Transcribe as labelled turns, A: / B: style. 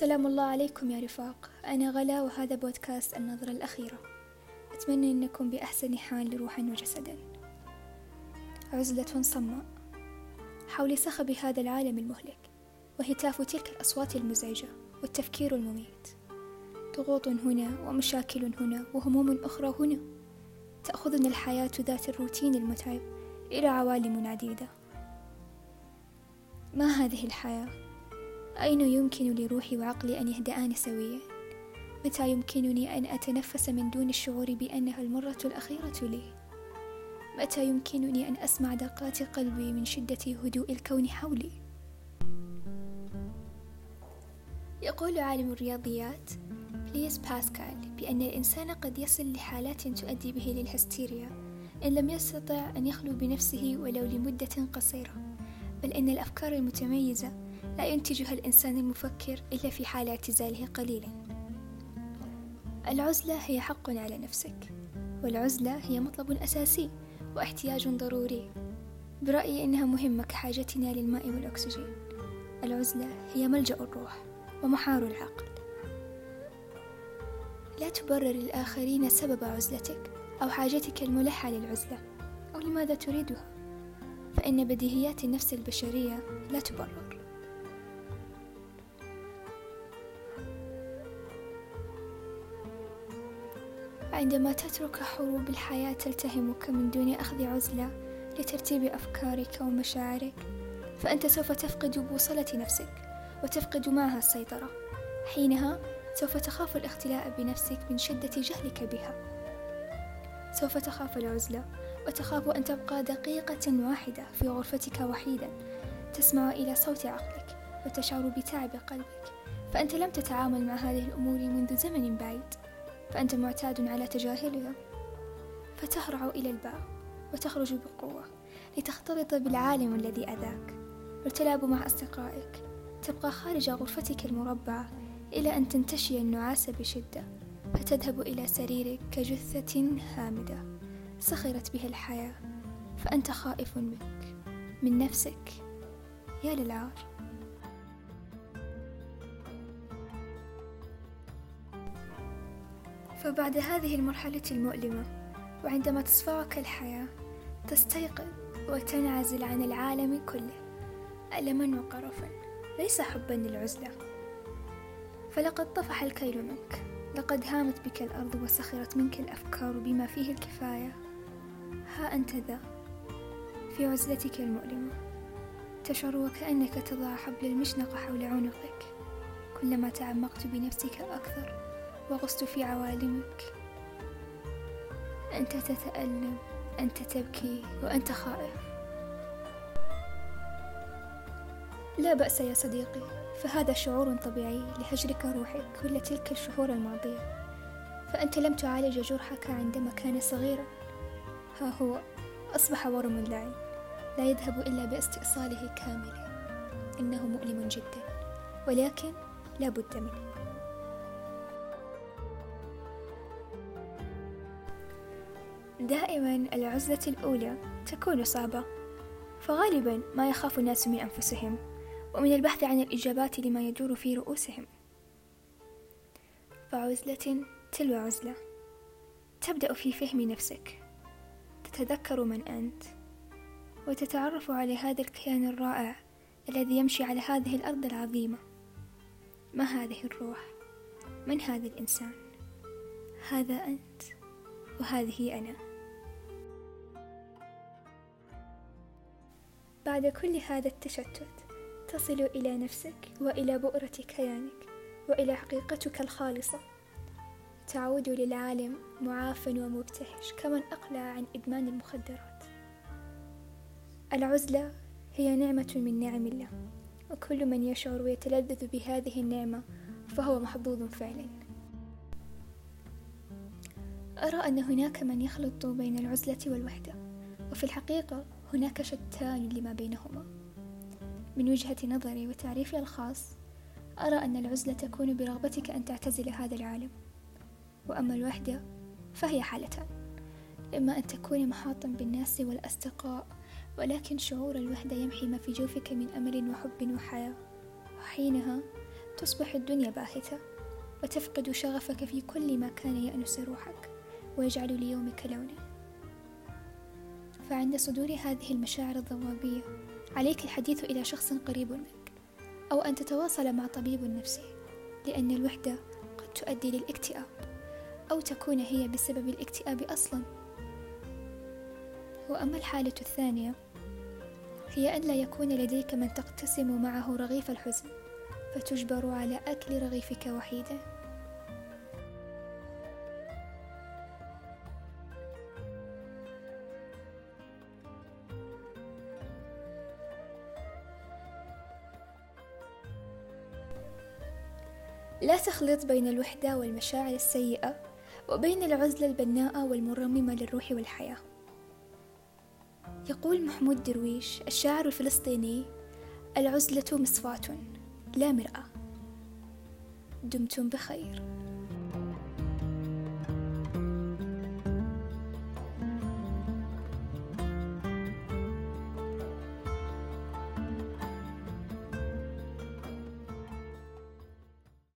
A: سلام الله عليكم يا رفاق. أنا غلا وهذا بودكاست النظرة الأخيرة. أتمنى أنكم بأحسن حال روحا وجسدا. عزلة صماء. حول صخب هذا العالم المهلك وهتاف تلك الأصوات المزعجة والتفكير المميت. ضغوط هنا ومشاكل هنا وهموم أخرى هنا. تأخذنا الحياة ذات الروتين المتعب إلى عوالم عديدة. ما هذه الحياة؟ أين يمكن لروحي وعقلي أن يهدأان سويا؟ متى يمكنني أن أتنفس من دون الشعور بأنها المرة الأخيرة لي؟ متى يمكنني أن أسمع دقات قلبي من شدة هدوء الكون حولي؟ يقول عالم الرياضيات بليس باسكال بأن الإنسان قد يصل لحالات تؤدي به للهستيريا إن لم يستطع أن يخلو بنفسه ولو لمدة قصيرة بل إن الأفكار المتميزة لا ينتجها الإنسان المفكر إلا في حال اعتزاله قليلا. العزلة هي حق على نفسك والعزلة هي مطلب أساسي واحتياج ضروري. برأيي إنها مهمة كحاجتنا للماء والأكسجين. العزلة هي ملجأ الروح ومحار العقل. لا تبرر الآخرين سبب عزلتك أو حاجتك الملحة للعزلة أو لماذا تريدها. فإن بديهيات النفس البشرية لا تبرر. عندما تترك حروب الحياة تلتهمك من دون أخذ عزلة لترتيب أفكارك ومشاعرك فأنت سوف تفقد بوصلة نفسك وتفقد معها السيطرة. حينها سوف تخاف الاختلاء بنفسك من شدة جهلك بها. سوف تخاف العزلة وتخاف أن تبقى دقيقة واحدة في غرفتك وحيدا تسمع إلى صوت عقلك وتشعر بتعب قلبك فأنت لم تتعامل مع هذه الأمور منذ زمن بعيد. فأنت معتاد على تجاهلها فتهرع إلى الباب وتخرج بقوة لتختلط بالعالم الذي أذاك. وتلعب مع أصدقائك تبقى خارج غرفتك المربعة إلى أن تنتشي النعاس بشدة فتذهب إلى سريرك كجثة هامدة سخرت بها الحياة فأنت خائف منك من نفسك يا للعار. فبعد هذه المرحلة المؤلمة وعندما تصفعك الحياة تستيقظ وتنعزل عن العالم كله ألما وقرفا ليس حبا للعزلة. فلقد طفح الكيل منك لقد هامت بك الأرض وسخرت منك الأفكار بما فيه الكفاية. ها أنت ذا في عزلتك المؤلمة. تشعر وكأنك تضع حبل المشنقة حول عنقك كلما تعمقت بنفسك أكثر. وغصت في عوالمك. أنت تتألم أنت تبكي وأنت خائف. لا بأس يا صديقي فهذا شعور طبيعي لهجرك روحك كل تلك الشهور الماضية. فأنت لم تعالج جرحك عندما كان صغيرا ها هو أصبح ورم لعين لا يذهب إلا باستئصاله كاملا. إنه مؤلم جدا ولكن لا بد منه. دائما العزلة الأولى تكون صعبة فغالبا ما يخاف الناس من أنفسهم ومن البحث عن الإجابات لما يدور في رؤوسهم. فعزلة تلو عزلة. تبدأ في فهم نفسك. تتذكر من أنت. وتتعرف على هذا الكيان الرائع الذي يمشي على هذه الأرض العظيمة. ما هذه الروح؟ من هذا الإنسان؟ هذا أنت. وهذه أنا. بعد كل هذا التشتت تصل إلى نفسك وإلى بؤرة كيانك وإلى حقيقتك الخالصة. تعود للعالم معافى ومبتهج كمن أقلع عن إدمان المخدرات. العزلة هي نعمة من نعم الله وكل من يشعر ويتلذذ بهذه النعمة فهو محظوظ فعلا. أرى أن هناك من يخلط بين العزلة والوحدة وفي الحقيقة هناك شتان لما بينهما. من وجهة نظري وتعريفي الخاص أرى أن العزلة تكون برغبتك أن تعتزل هذا العالم. وأما الوحدة فهي حالتان. إما أن تكون محاطا بالناس والأصدقاء ولكن شعور الوحدة يمحي ما في جوفك من أمل وحب وحياة. وحينها تصبح الدنيا باهتة وتفقد شغفك في كل ما كان يأنس روحك ويجعل ليومك لونه فعند صدور هذه المشاعر الضبابية عليك الحديث إلى شخص قريب منك أو أن تتواصل مع طبيب نفسي لأن الوحدة قد تؤدي للاكتئاب أو تكون هي بسبب الاكتئاب أصلا. وأما الحالة الثانية هي أن لا يكون لديك من تقتسم معه رغيف الحزن فتجبر على أكل رغيفك وحيدا. لا تخلط بين الوحدة والمشاعر السيئة وبين العزلة البناءة والمرممة للروح والحياة. يقول محمود درويش الشاعر الفلسطيني العزلة مصفاة لا مرآة. دمتم بخير.